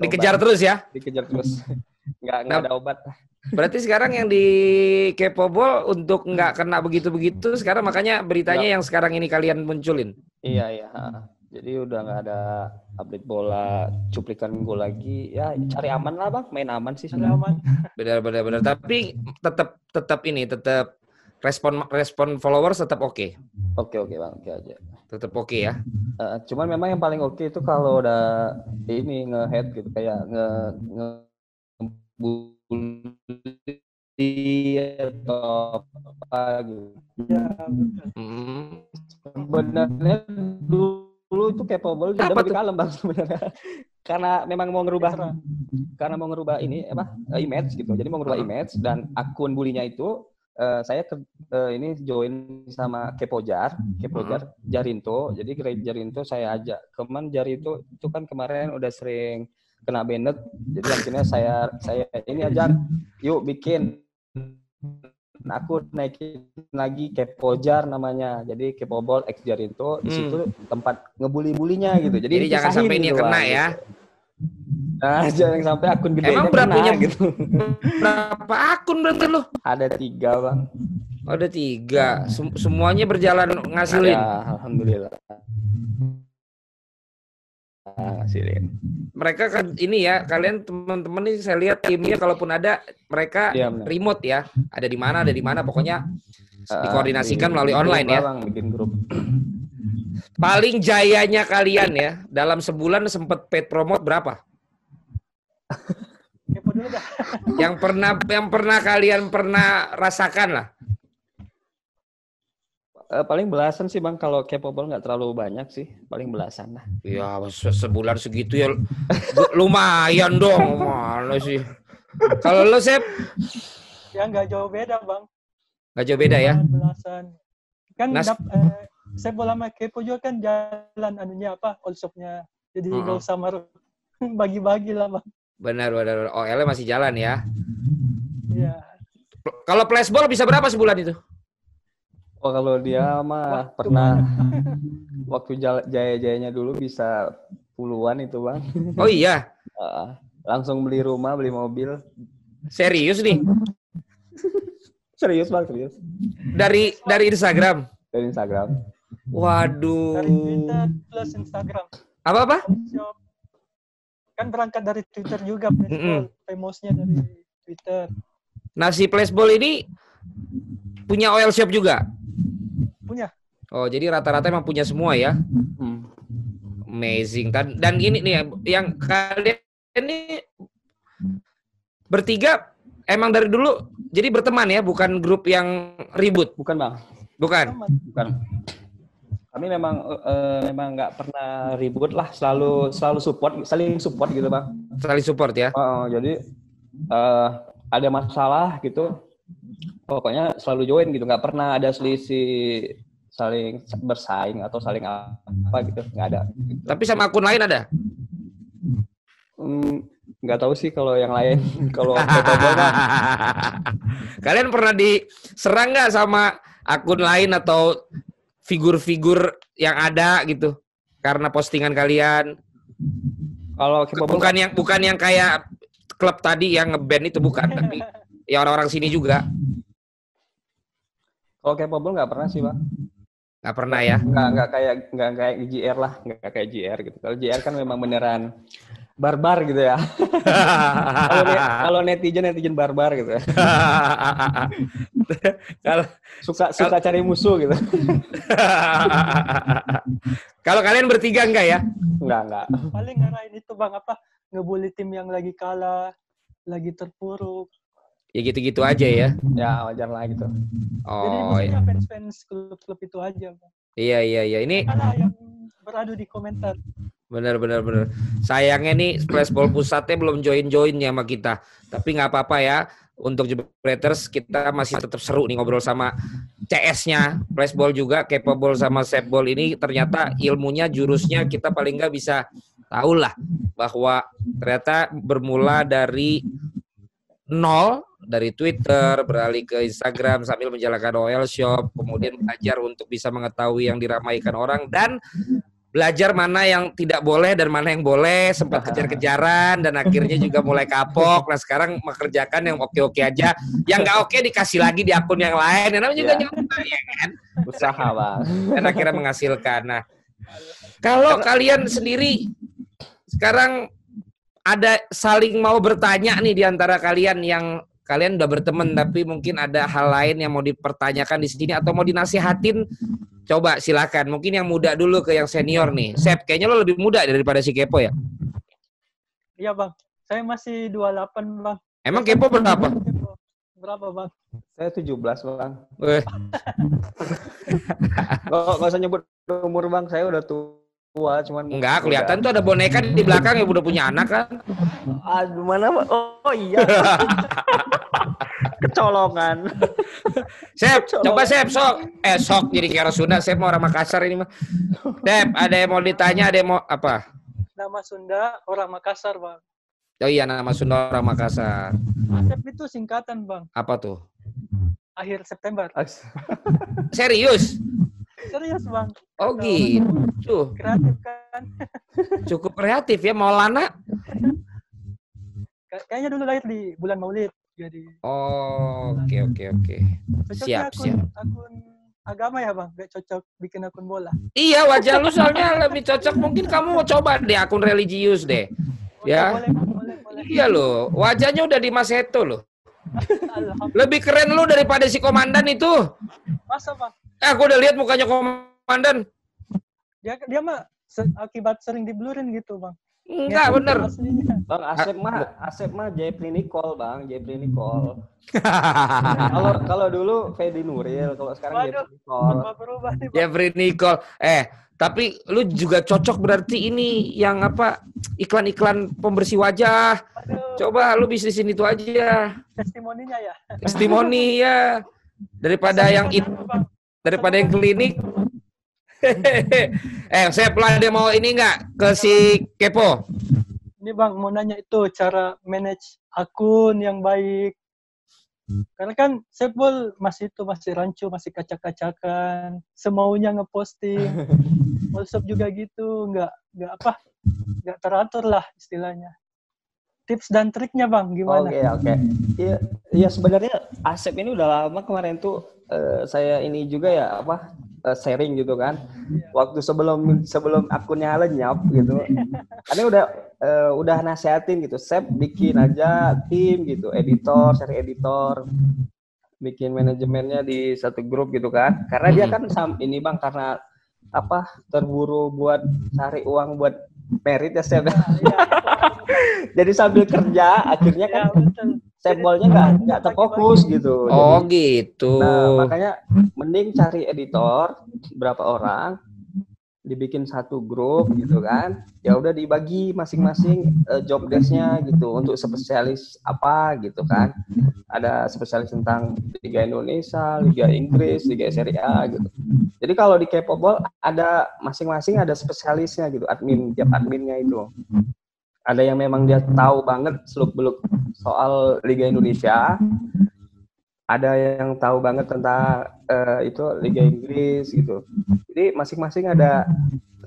Dikejar terus ya? Dikejar terus. Enggak enggak nah, ada obat. Berarti sekarang yang di Kepobol untuk enggak kena begitu begitu sekarang makanya beritanya enggak. yang sekarang ini kalian munculin? Iya iya Jadi udah nggak ada update bola, cuplikan gol lagi. Ya cari aman lah bang, main aman sih. Cari aman. [laughs] Benar benar benar. Tapi tetap tetap ini tetap respon respon followers tetap oke. Okay. Oke oke bang, oke aja. Tetap oke okay, ya. Uh, cuman memang yang paling oke okay itu kalau udah ini ngehead gitu kayak nge nge atau apa gitu. Ya, hmm. Sebenarnya dulu dulu itu capable udah lebih kalem bang [laughs] sebenarnya. Karena memang mau ngerubah karena mau ngerubah ini apa eh, image gitu. Jadi mau ngerubah image dan akun bulinya itu uh, saya ke, uh, ini join sama Kepojar Kepojar Jarinto. Jadi Jarinto saya ajak. Keman Jarinto itu kan kemarin udah sering kena banned. Jadi akhirnya saya saya ini ajak yuk bikin aku naikin lagi Kepojar namanya. Jadi Kepobol X Jarinto di hmm. situ tempat ngebully-bulinya gitu. Jadi, Jadi jangan sampai ini gitu kena ya. Gitu. Nah, [laughs] jangan sampai akun gede Emang berapa punya gitu. Berapa akun berarti lo? Ada tiga bang. Oh, ada tiga. Sem semuanya berjalan ngasilin. Ya, alhamdulillah ngasihin. Mereka kan ini ya, kalian teman-teman ini saya lihat timnya kalaupun ada mereka ya, remote ya. Ada di mana, ada di mana pokoknya uh, dikoordinasikan melalui online ya. Bang, bikin grup. Paling jayanya kalian ya dalam sebulan sempat paid promote berapa? yang pernah yang pernah kalian pernah rasakan lah uh, paling belasan sih bang. Kalau capable nggak terlalu banyak sih paling belasan lah. Ya se sebulan segitu ya lumayan dong mana sih? Kalau lo sep? Ya nggak jauh beda bang. Nggak jauh beda ya? Belasan kan Nas dap, eh, saya bola sama kepo juga kan jalan anunya apa all shopnya. Jadi nggak uh -huh. usah [laughs] bagi-bagi lah bang. Benar benar. OL masih jalan ya? Iya. Kalau flashball bisa berapa sebulan itu? Oh kalau dia mah Wah, pernah [laughs] waktu jaya-jayanya dulu bisa puluhan itu bang. Oh iya. [laughs] Uh, langsung beli rumah, beli mobil. Serius nih? [laughs] serius bang, serius. Dari dari Instagram. Dari Instagram. Waduh. Dari Twitter plus Instagram. Apa apa? Kan berangkat dari Twitter juga, mm -mm. famosnya dari Twitter. Nasi Flashball ini punya oil shop juga? Punya. Oh, jadi rata-rata emang punya semua ya? Hmm. Amazing. Dan, dan ini nih yang kalian ini bertiga emang dari dulu jadi berteman ya, bukan grup yang ribut? Bukan, Bang. Bukan. Bukan. Kami memang uh, memang nggak pernah ribut lah, selalu selalu support, saling support gitu, Bang. Saling support ya. Uh, jadi uh, ada masalah gitu, pokoknya selalu join gitu. Nggak pernah ada selisih saling bersaing atau saling apa gitu. Nggak ada. Gitu. tapi sama akun lain ada? Hmm, nggak tahu sih kalau yang lain. [laughs] Kalau [laughs] kalian pernah diserang nggak sama akun lain atau figur-figur yang ada gitu? Karena postingan kalian? Kalau bukan yang bukan yang kayak klub tadi yang ngeband itu bukan. Tapi ya orang-orang sini juga kalau capable nggak pernah sih, Pak. Nggak pernah ya? Nggak, nggak kayak nggak kayak GR lah, nggak kayak GR gitu. Kalau GR kan memang beneran barbar gitu ya. [laughs] kalau, ne kalau netizen netizen barbar gitu. [laughs] kalau suka suka cari musuh gitu. [laughs] kalau kalian bertiga enggak ya? Enggak, enggak. Paling ngarahin itu Bang apa? Ngebully tim yang lagi kalah, lagi terpuruk ya gitu-gitu aja ya. Ya wajar lah gitu. Oh. Jadi iya. fans-fans klub-klub itu aja. Bang. Iya iya iya. Ini Karena yang beradu di komentar. Bener bener bener. Sayangnya nih Flashball pusatnya belum join join ya sama kita. Tapi nggak apa-apa ya. Untuk Jebreters kita masih tetap seru nih ngobrol sama CS-nya Flashball juga, capable sama Setball ini ternyata ilmunya, jurusnya kita paling nggak bisa tahu lah bahwa ternyata bermula dari nol dari Twitter beralih ke Instagram sambil menjalankan OL Shop, kemudian belajar untuk bisa mengetahui yang diramaikan orang dan belajar mana yang tidak boleh dan mana yang boleh, sempat kejar-kejaran dan akhirnya juga mulai kapok. Nah sekarang mengerjakan yang oke-oke aja, yang nggak oke dikasih lagi di akun yang lain. Dan namanya juga ya. nyoba ya kan. Usaha bang. Dan akhirnya menghasilkan. Nah Kalau kalian sendiri sekarang ada saling mau bertanya nih di antara kalian yang kalian udah berteman tapi mungkin ada hal lain yang mau dipertanyakan di sini atau mau dinasihatin? Coba silakan. Mungkin yang muda dulu ke yang senior nih. Sep kayaknya lo lebih muda daripada si Kepo ya? Iya bang. Saya masih 28 bang. Emang Kepo berapa? Berapa bang? Saya 17 bang. [laughs] Gak usah nyebut umur bang? Saya udah tuh tua cuman enggak kelihatan tuh ada boneka di belakang yang udah punya anak kan? Aduh mana oh, oh iya. [laughs] Kecolongan. Sep coba Sep sok. Eh sok jadi orang Sunda. Sep mau orang Makassar ini mah Sep ada yang mau ditanya ada yang mau apa? Nama Sunda orang Makassar bang. Oh iya nama Sunda orang Makassar. Sep itu singkatan bang. Apa tuh? Akhir September. Serius Serius bang. Oh gitu. Kreatif kan. [laughs] Cukup kreatif ya Maulana. Kayaknya dulu lahir di bulan Maulid. Jadi. Oh oke oke oke. Siap akun, siap. Akun agama ya bang, gak cocok bikin akun bola. Iya wajah lu soalnya lebih cocok. Mungkin kamu mau coba deh akun religius deh. Boleh, ya. Boleh, boleh, boleh. Iya loh, wajahnya udah di Mas Heto loh. Lebih keren lu daripada si komandan itu. Masa bang? Eh, aku udah lihat mukanya komandan. Dia dia mah se akibat sering diblurin gitu, Bang. Enggak, ya, bener. Bang, Asep mah Asep mah Jepri Nicole, Bang. Jepri Nicole. [laughs] Kalau kalau dulu Fedi Nuril, kalau sekarang Jepri Nicole. Jepri Nicole. Eh, tapi lu juga cocok berarti ini yang apa iklan-iklan pembersih wajah. Aduh. Coba lu bisnis ini tuh aja. Testimoninya ya. Testimoni ya. [laughs] Daripada yang itu daripada yang klinik. [laughs] eh, saya pelan dia mau ini nggak ke si Kepo? Ini bang mau nanya itu cara manage akun yang baik. Karena kan Sepul masih itu masih rancu, masih kacak-kacakan, semaunya ngeposting. [laughs] WhatsApp juga gitu, nggak nggak apa, nggak teratur lah istilahnya tips dan triknya bang gimana? Oke okay, oke. Okay. Iya iya sebenarnya Asep ini udah lama kemarin tuh uh, saya ini juga ya apa uh, sharing gitu kan. Yeah. Waktu sebelum sebelum akunnya lenyap gitu. Karena udah uh, udah nasihatin gitu. Sep bikin aja tim gitu, editor, share editor bikin manajemennya di satu grup gitu kan. Karena dia kan sam ini Bang karena apa terburu buat cari uang buat merit ya Sep. Ya, ya. Jadi sambil kerja akhirnya kan [laughs] ya, nggak nggak terfokus gitu. Oh Jadi, gitu. Nah makanya mending cari editor berapa orang dibikin satu grup gitu kan. Ya udah dibagi masing-masing uh, job desknya gitu untuk spesialis apa gitu kan. Ada spesialis tentang Liga Indonesia Liga Inggris Liga Serie A gitu. Jadi kalau di K-pop ada masing-masing ada spesialisnya gitu admin tiap adminnya itu ada yang memang dia tahu banget seluk beluk soal Liga Indonesia. Ada yang tahu banget tentang uh, itu Liga Inggris gitu. Jadi masing-masing ada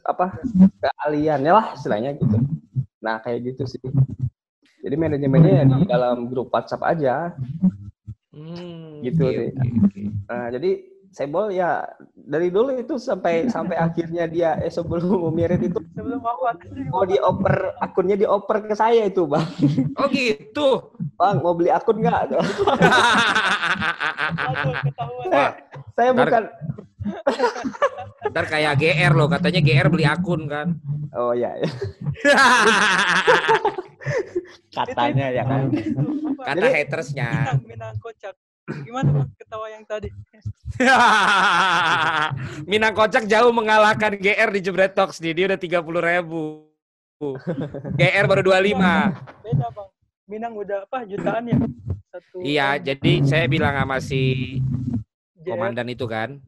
apa keahliannya lah istilahnya gitu. Nah kayak gitu sih. Jadi manajemennya ya di dalam grup WhatsApp aja. Hmm, gitu okay, sih. okay, okay. Nah, jadi Sebol ya dari dulu itu sampai sampai [laughs] akhirnya dia eh sebelum [laughs] merit itu sebelum aku mau dioper akunnya dioper ke saya itu bang oh gitu bang mau beli akun nggak [laughs] saya bukan Ntar kayak GR loh, katanya GR beli akun kan. Oh iya. iya. Katanya ya kan. Kata hatersnya. Minang, minang kocak. Gimana ketawa yang tadi? [laughs] Minang kocak jauh mengalahkan GR di Jebret Talks nih. Dia udah tiga puluh ribu. GR baru 25. Beda bang. Minang udah apa jutaan ya? Satu iya, jadi saya bilang sama si komandan itu kan.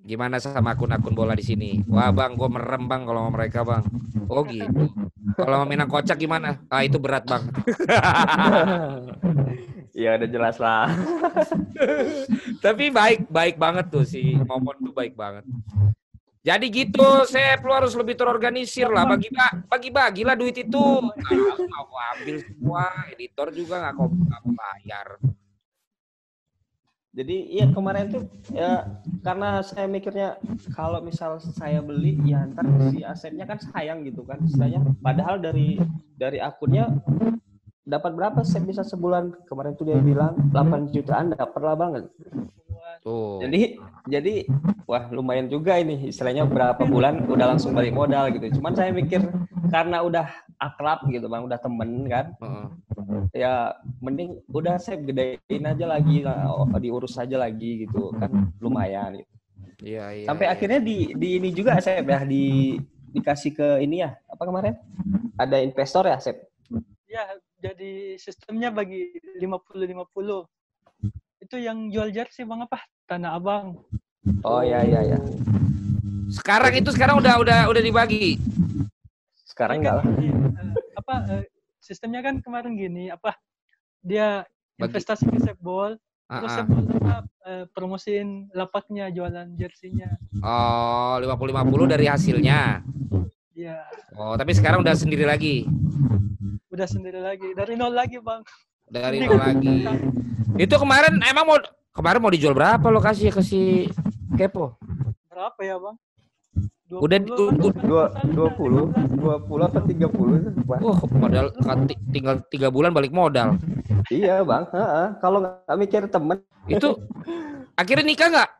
Gimana sama akun-akun bola di sini? Wah bang, gue merem bang kalau mereka bang. Oh gitu. Kalau Minang kocak gimana? Ah itu berat bang. [laughs] Iya udah jelas lah. [laughs] Tapi baik baik banget tuh si Momon tuh baik banget. Jadi gitu, saya perlu harus lebih terorganisir lah. Bagi bagi bagi lah duit itu. Nah, aku ambil semua, editor juga nggak kau bayar. Jadi iya kemarin tuh ya karena saya mikirnya kalau misal saya beli ya ntar si asetnya kan sayang gitu kan istilahnya. Padahal dari dari akunnya dapat berapa saya bisa sebulan kemarin tuh dia bilang 8 jutaan dapat lah banget. Tuh. Jadi jadi wah lumayan juga ini istilahnya berapa bulan udah langsung balik modal gitu. Cuman saya mikir karena udah akrab gitu bang, udah temen kan. Uh -uh ya mending udah saya gedein aja lagi diurus aja lagi gitu kan lumayan gitu. Iya, iya. Sampai iya. akhirnya di di ini juga saya ya di dikasih ke ini ya apa kemarin ada investor ya Sep? Ya jadi sistemnya bagi 50-50 itu yang jual jersey bang apa Tanah Abang. Oh ya ya ya. Sekarang itu sekarang udah udah udah dibagi. Sekarang enggak lah. Eh, apa eh, sistemnya kan kemarin gini apa dia investasi ke Sepbol uh -uh. terus tetap uh, promosiin lapaknya jualan jersinya oh lima puluh lima puluh dari hasilnya Iya. Oh, tapi sekarang udah sendiri lagi. Udah sendiri lagi. Dari nol lagi, Bang. Dari nol lagi. Itu kemarin emang mau kemarin mau dijual berapa lokasi ya ke si Kepo? Berapa ya, Bang? udah dua dua puluh dua puluh atau tiga puluh wah modal tinggal tiga bulan balik modal. Iya bang. Kalau nggak mikir temen. Itu akhirnya nikah nggak?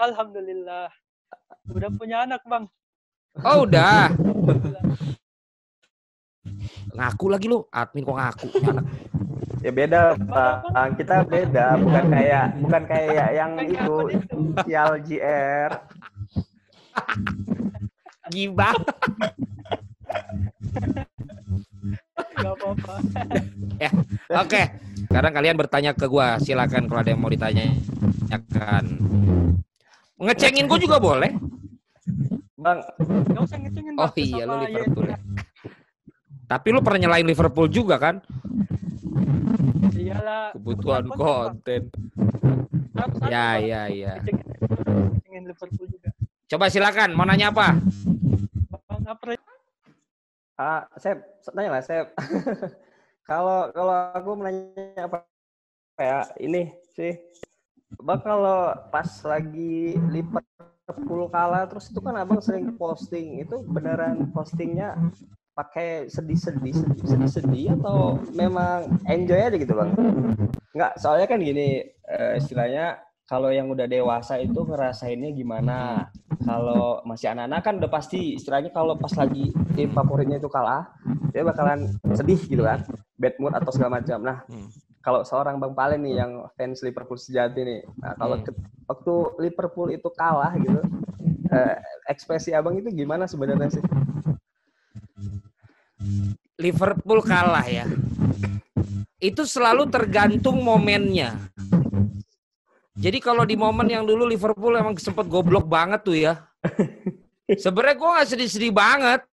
Alhamdulillah. Udah punya anak bang. Oh udah ngaku lagi lu admin kok ngaku [laughs] anak ya beda bang kita beda bukan kayak bukan kayak yang itu sial GR Gibah. [laughs] [laughs] Gak apa-apa. ya, oke. Okay. Sekarang kalian bertanya ke gua, silakan kalau ada yang mau ditanyakan. Ngecengin gua juga boleh. Bang, Gak usah ngecengin Oh iya, lu Liverpool ya. Tapi lu pernah nyalain Liverpool juga kan? Iyalah. Kebutuhan konten. Ya, ya, ya. Liverpool juga. Coba silakan, mau nanya apa? Bang. Ah, saya tanya lah, saya [laughs] kalau kalau aku menanya apa ya ini sih Bang kalau pas lagi Liverpool kalah terus itu kan abang sering posting itu beneran postingnya pakai sedih-sedih sedih-sedih atau memang enjoy aja gitu bang? Enggak, soalnya kan gini uh, istilahnya kalau yang udah dewasa itu ngerasainnya gimana? Kalau masih anak-anak kan udah pasti istilahnya kalau pas lagi tim favoritnya itu kalah, dia bakalan sedih gitu kan, bad mood atau segala macam. Nah, hmm. kalau seorang Bang Palen nih yang fans Liverpool sejati nih, nah kalau hmm. ke, waktu Liverpool itu kalah gitu, eh, ekspresi Abang itu gimana sebenarnya sih? Liverpool kalah ya. Itu selalu tergantung momennya. Jadi kalau di momen yang dulu Liverpool emang sempet goblok banget tuh ya. Sebenarnya gue gak sedih-sedih banget.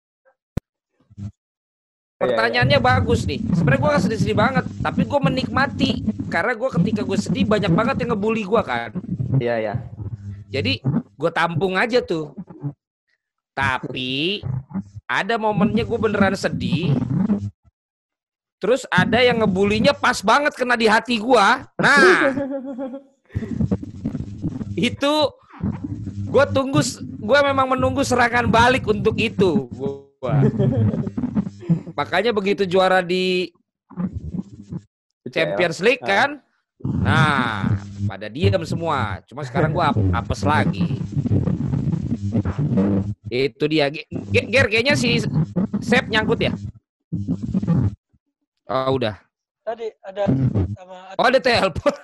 Pertanyaannya bagus nih. Sebenarnya gue gak sedih-sedih banget, tapi gue menikmati karena gue ketika gue sedih banyak banget yang ngebully gue kan. Iya ya. Jadi gue tampung aja tuh. Tapi ada momennya gue beneran sedih. Terus ada yang ngebulinya pas banget kena di hati gue. Nah, itu gue tunggu gue memang menunggu serangan balik untuk itu gua. makanya begitu juara di Champions League kan nah pada diam semua cuma sekarang gue ap apes lagi itu dia Ger kayaknya si Sep nyangkut ya oh udah tadi ada sama oh ada telepon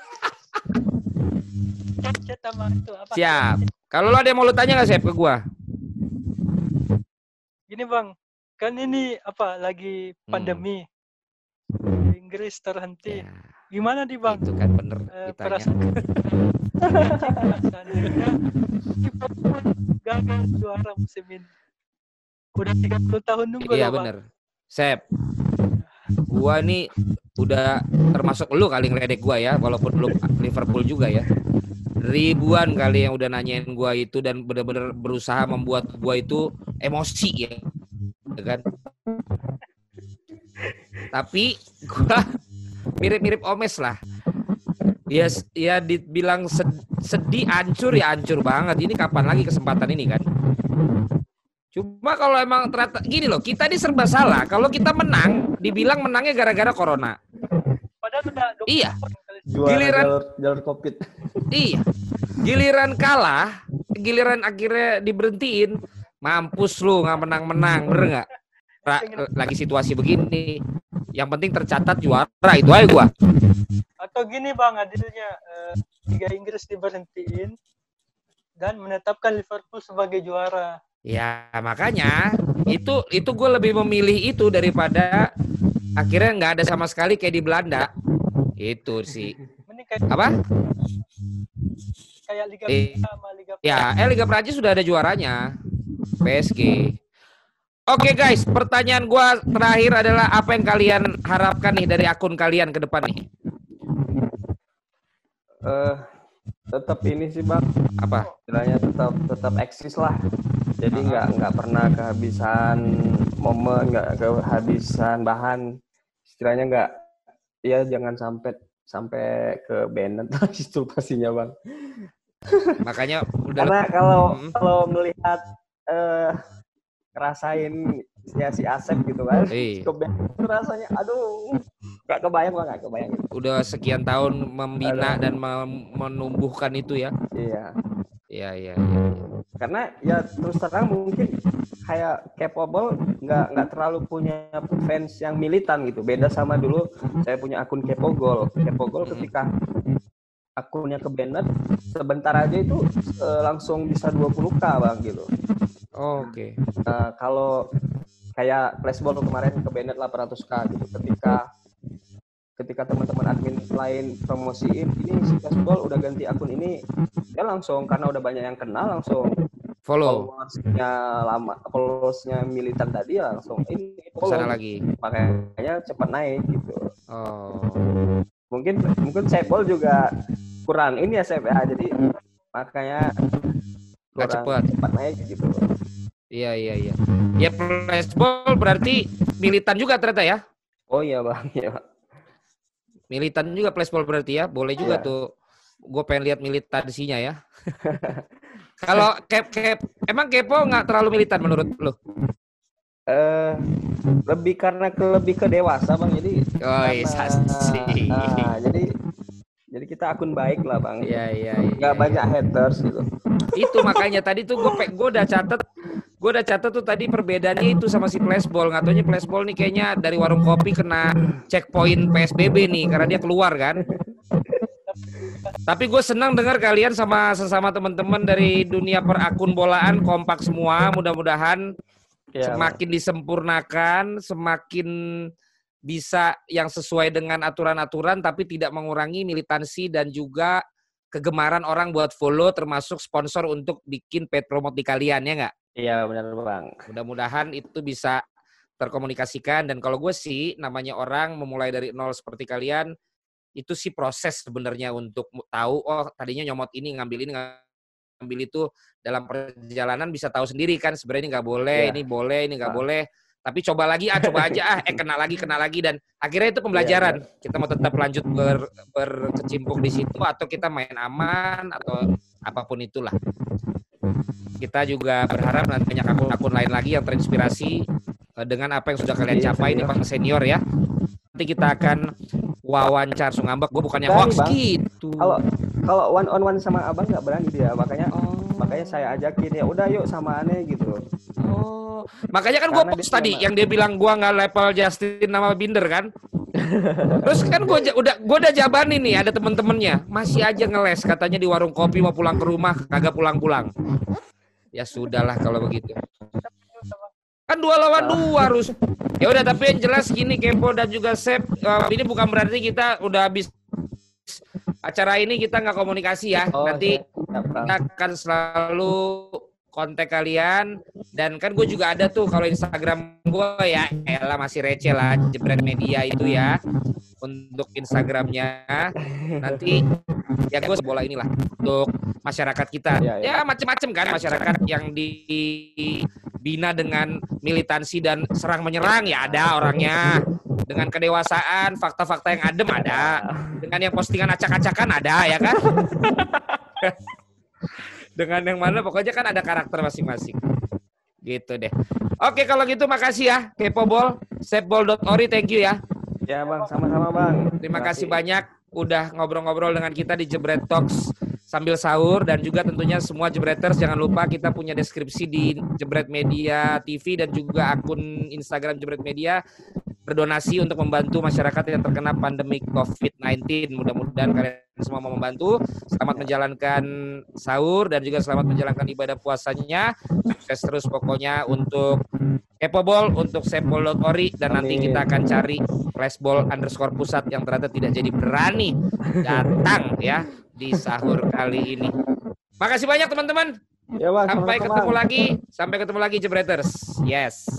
chat sama itu apa? Siap. Kalau lo ada yang mau lu tanya nggak Sep ke gua? Gini bang, kan ini apa lagi hmm. pandemi. Hmm. Inggris terhenti. Ya. Gimana di bang? Itu kan bener eh, perasaan [laughs] gagal juara musim ini. Udah 30 tahun nunggu Iya bener. Sep, gua nih udah termasuk lu kali ngeledek gua ya, walaupun lu Liverpool juga ya ribuan kali yang udah nanyain gua itu dan benar-benar berusaha membuat gua itu emosi ya, ya kan tapi gua mirip-mirip Omes lah Ya, ya dibilang sedih, hancur ya hancur banget. Ini kapan lagi kesempatan ini kan? Cuma kalau emang ternyata gini loh, kita ini serba salah. Kalau kita menang, dibilang menangnya gara-gara corona. Padahal sudah Iya. Juara giliran jalur, jalur covid. [laughs] Iya. Giliran kalah, giliran akhirnya diberhentiin, mampus lu nggak menang-menang, bener nggak? Lagi situasi begini, yang penting tercatat juara itu aja gua. Atau gini bang, adilnya eh, Liga Inggris diberhentiin dan menetapkan Liverpool sebagai juara. Ya makanya itu itu gue lebih memilih itu daripada akhirnya nggak ada sama sekali kayak di Belanda. Itu sih. Apa? Kayak Liga eh, sama Liga Ya, eh Liga Prancis sudah ada juaranya. PSG. Oke okay, guys, pertanyaan gue terakhir adalah apa yang kalian harapkan nih dari akun kalian ke depan nih? Uh, tetap ini sih bang. Apa? Istilahnya tetap tetap eksis lah jadi nggak nggak pernah kehabisan momen nggak kehabisan bahan istilahnya nggak ya jangan sampai sampai ke Bennett [laughs] itu pastinya bang makanya udah karena kalau hmm. kalau melihat uh, ngerasain ya si Asep gitu kan. Iya. ke Bennett itu rasanya aduh nggak kebayang bang nggak kebayang. Udah sekian tahun membina aduh. dan menumbuhkan itu ya? Iya. Iya iya, iya. karena ya terus terang mungkin kayak capable nggak nggak terlalu punya fans yang militan gitu. Beda sama dulu saya punya akun Kepogol Kepogol ketika akunnya ke Bennett sebentar aja itu uh, langsung bisa 20k bang gitu oh, oke. Okay. uh, kalau kayak flashball kemarin ke Bennett 800k gitu. Ketika ketika teman-teman admin lain promosiin ini si flashball udah ganti akun ini ya langsung karena udah banyak yang kenal langsung follow. followersnya lama followersnya militan tadi ya langsung ini follow sana lagi. Makanya cepat naik gitu. Oh. Mungkin mungkin Sepol juga kurang ini ya saya ya, jadi makanya kurang cepat. cepat naik gitu. Iya iya iya. Ya flashball berarti militan juga ternyata ya? Oh iya bang. Ya militan juga flashball berarti ya? Boleh juga yeah. tuh. Gue pengen lihat militansinya ya. [laughs] Kalau kep kep emang kepo nggak terlalu militan menurut lo? Eh lebih karena ke lebih ke dewasa bang. Jadi. Oh iya [laughs] sih. Uh, jadi jadi kita akun baik lah bang. Iya iya. Gak iya, banyak iya. haters gitu. Itu makanya tadi tuh gue gue udah catet gue udah catet tuh tadi perbedaannya itu sama si flashball nggak taunya flashball nih kayaknya dari warung kopi kena checkpoint psbb nih karena dia keluar kan tapi gue senang dengar kalian sama sesama teman-teman dari dunia perakun bolaan kompak semua. Mudah-mudahan ya, semakin bang. disempurnakan, semakin bisa yang sesuai dengan aturan-aturan, tapi tidak mengurangi militansi dan juga kegemaran orang buat follow, termasuk sponsor untuk bikin paid promote di kalian ya nggak? Iya benar bang. Mudah-mudahan itu bisa terkomunikasikan dan kalau gue sih namanya orang memulai dari nol seperti kalian itu sih proses sebenarnya untuk tahu oh tadinya nyomot ini ngambil ini ngambil itu dalam perjalanan bisa tahu sendiri kan sebenarnya ini nggak boleh yeah. ini boleh ini nggak nah. boleh tapi coba lagi ah coba aja ah eh kena lagi kena lagi dan akhirnya itu pembelajaran. Yeah, yeah. kita mau tetap lanjut ber, berkecimpung di situ atau kita main aman atau apa pun itulah. Kita juga berharap nanti banyak akun-akun lain lagi yang terinspirasi eh, dengan apa yang sudah kalian iya, capai nih Pak Senior ya. Nanti kita akan wawancara ngambek gue bukannya hoax gitu. Kalau kalau one on one sama abang nggak berani dia. Makanya oh. makanya saya ajakin ya udah yuk sama aneh gitu oh. Makanya kan gue post tadi yang dia bilang gue nggak level Justin nama Binder kan? Terus kan gue udah gue udah jabanin nih ada temen-temennya. Masih aja ngeles katanya di warung kopi mau pulang ke rumah kagak pulang-pulang. Ya sudahlah kalau begitu. Kan dua lawan dua harus. Ya udah tapi yang jelas gini Kepo dan juga Sep uh, ini bukan berarti kita udah habis acara ini kita nggak komunikasi ya. Oh, Nanti kita akan selalu kontak kalian. Dan kan gue juga ada tuh kalau Instagram gue ya elah masih receh lah jebret media itu ya untuk Instagramnya. Nanti ya gue bola inilah untuk masyarakat kita. Ya, ya. ya macem-macem kan masyarakat yang dibina dengan militansi dan serang menyerang ya ada orangnya. Dengan kedewasaan, fakta-fakta yang adem ada, dengan yang postingan acak-acakan ada ya kan? [laughs] dengan yang mana pokoknya kan ada karakter masing-masing. Gitu deh. Oke kalau gitu makasih ya Kepobol, sepbol.ori thank you ya. Ya bang, sama-sama bang. Terima kasih banyak udah ngobrol-ngobrol dengan kita di Jebret Talks sambil sahur dan juga tentunya semua Jebreters jangan lupa kita punya deskripsi di Jebret Media TV dan juga akun Instagram Jebret Media berdonasi untuk membantu masyarakat yang terkena pandemi COVID-19. Mudah-mudahan kalian semua mau membantu. Selamat menjalankan sahur dan juga selamat menjalankan ibadah puasanya. Sukses terus pokoknya untuk Kepobol, untuk sepol.ori dan nanti kita akan cari flashball underscore pusat yang ternyata tidak jadi berani datang ya di sahur kali ini. Makasih banyak teman-teman. Ya, Sampai ketemu lagi. Sampai ketemu lagi Jebreters. Yes.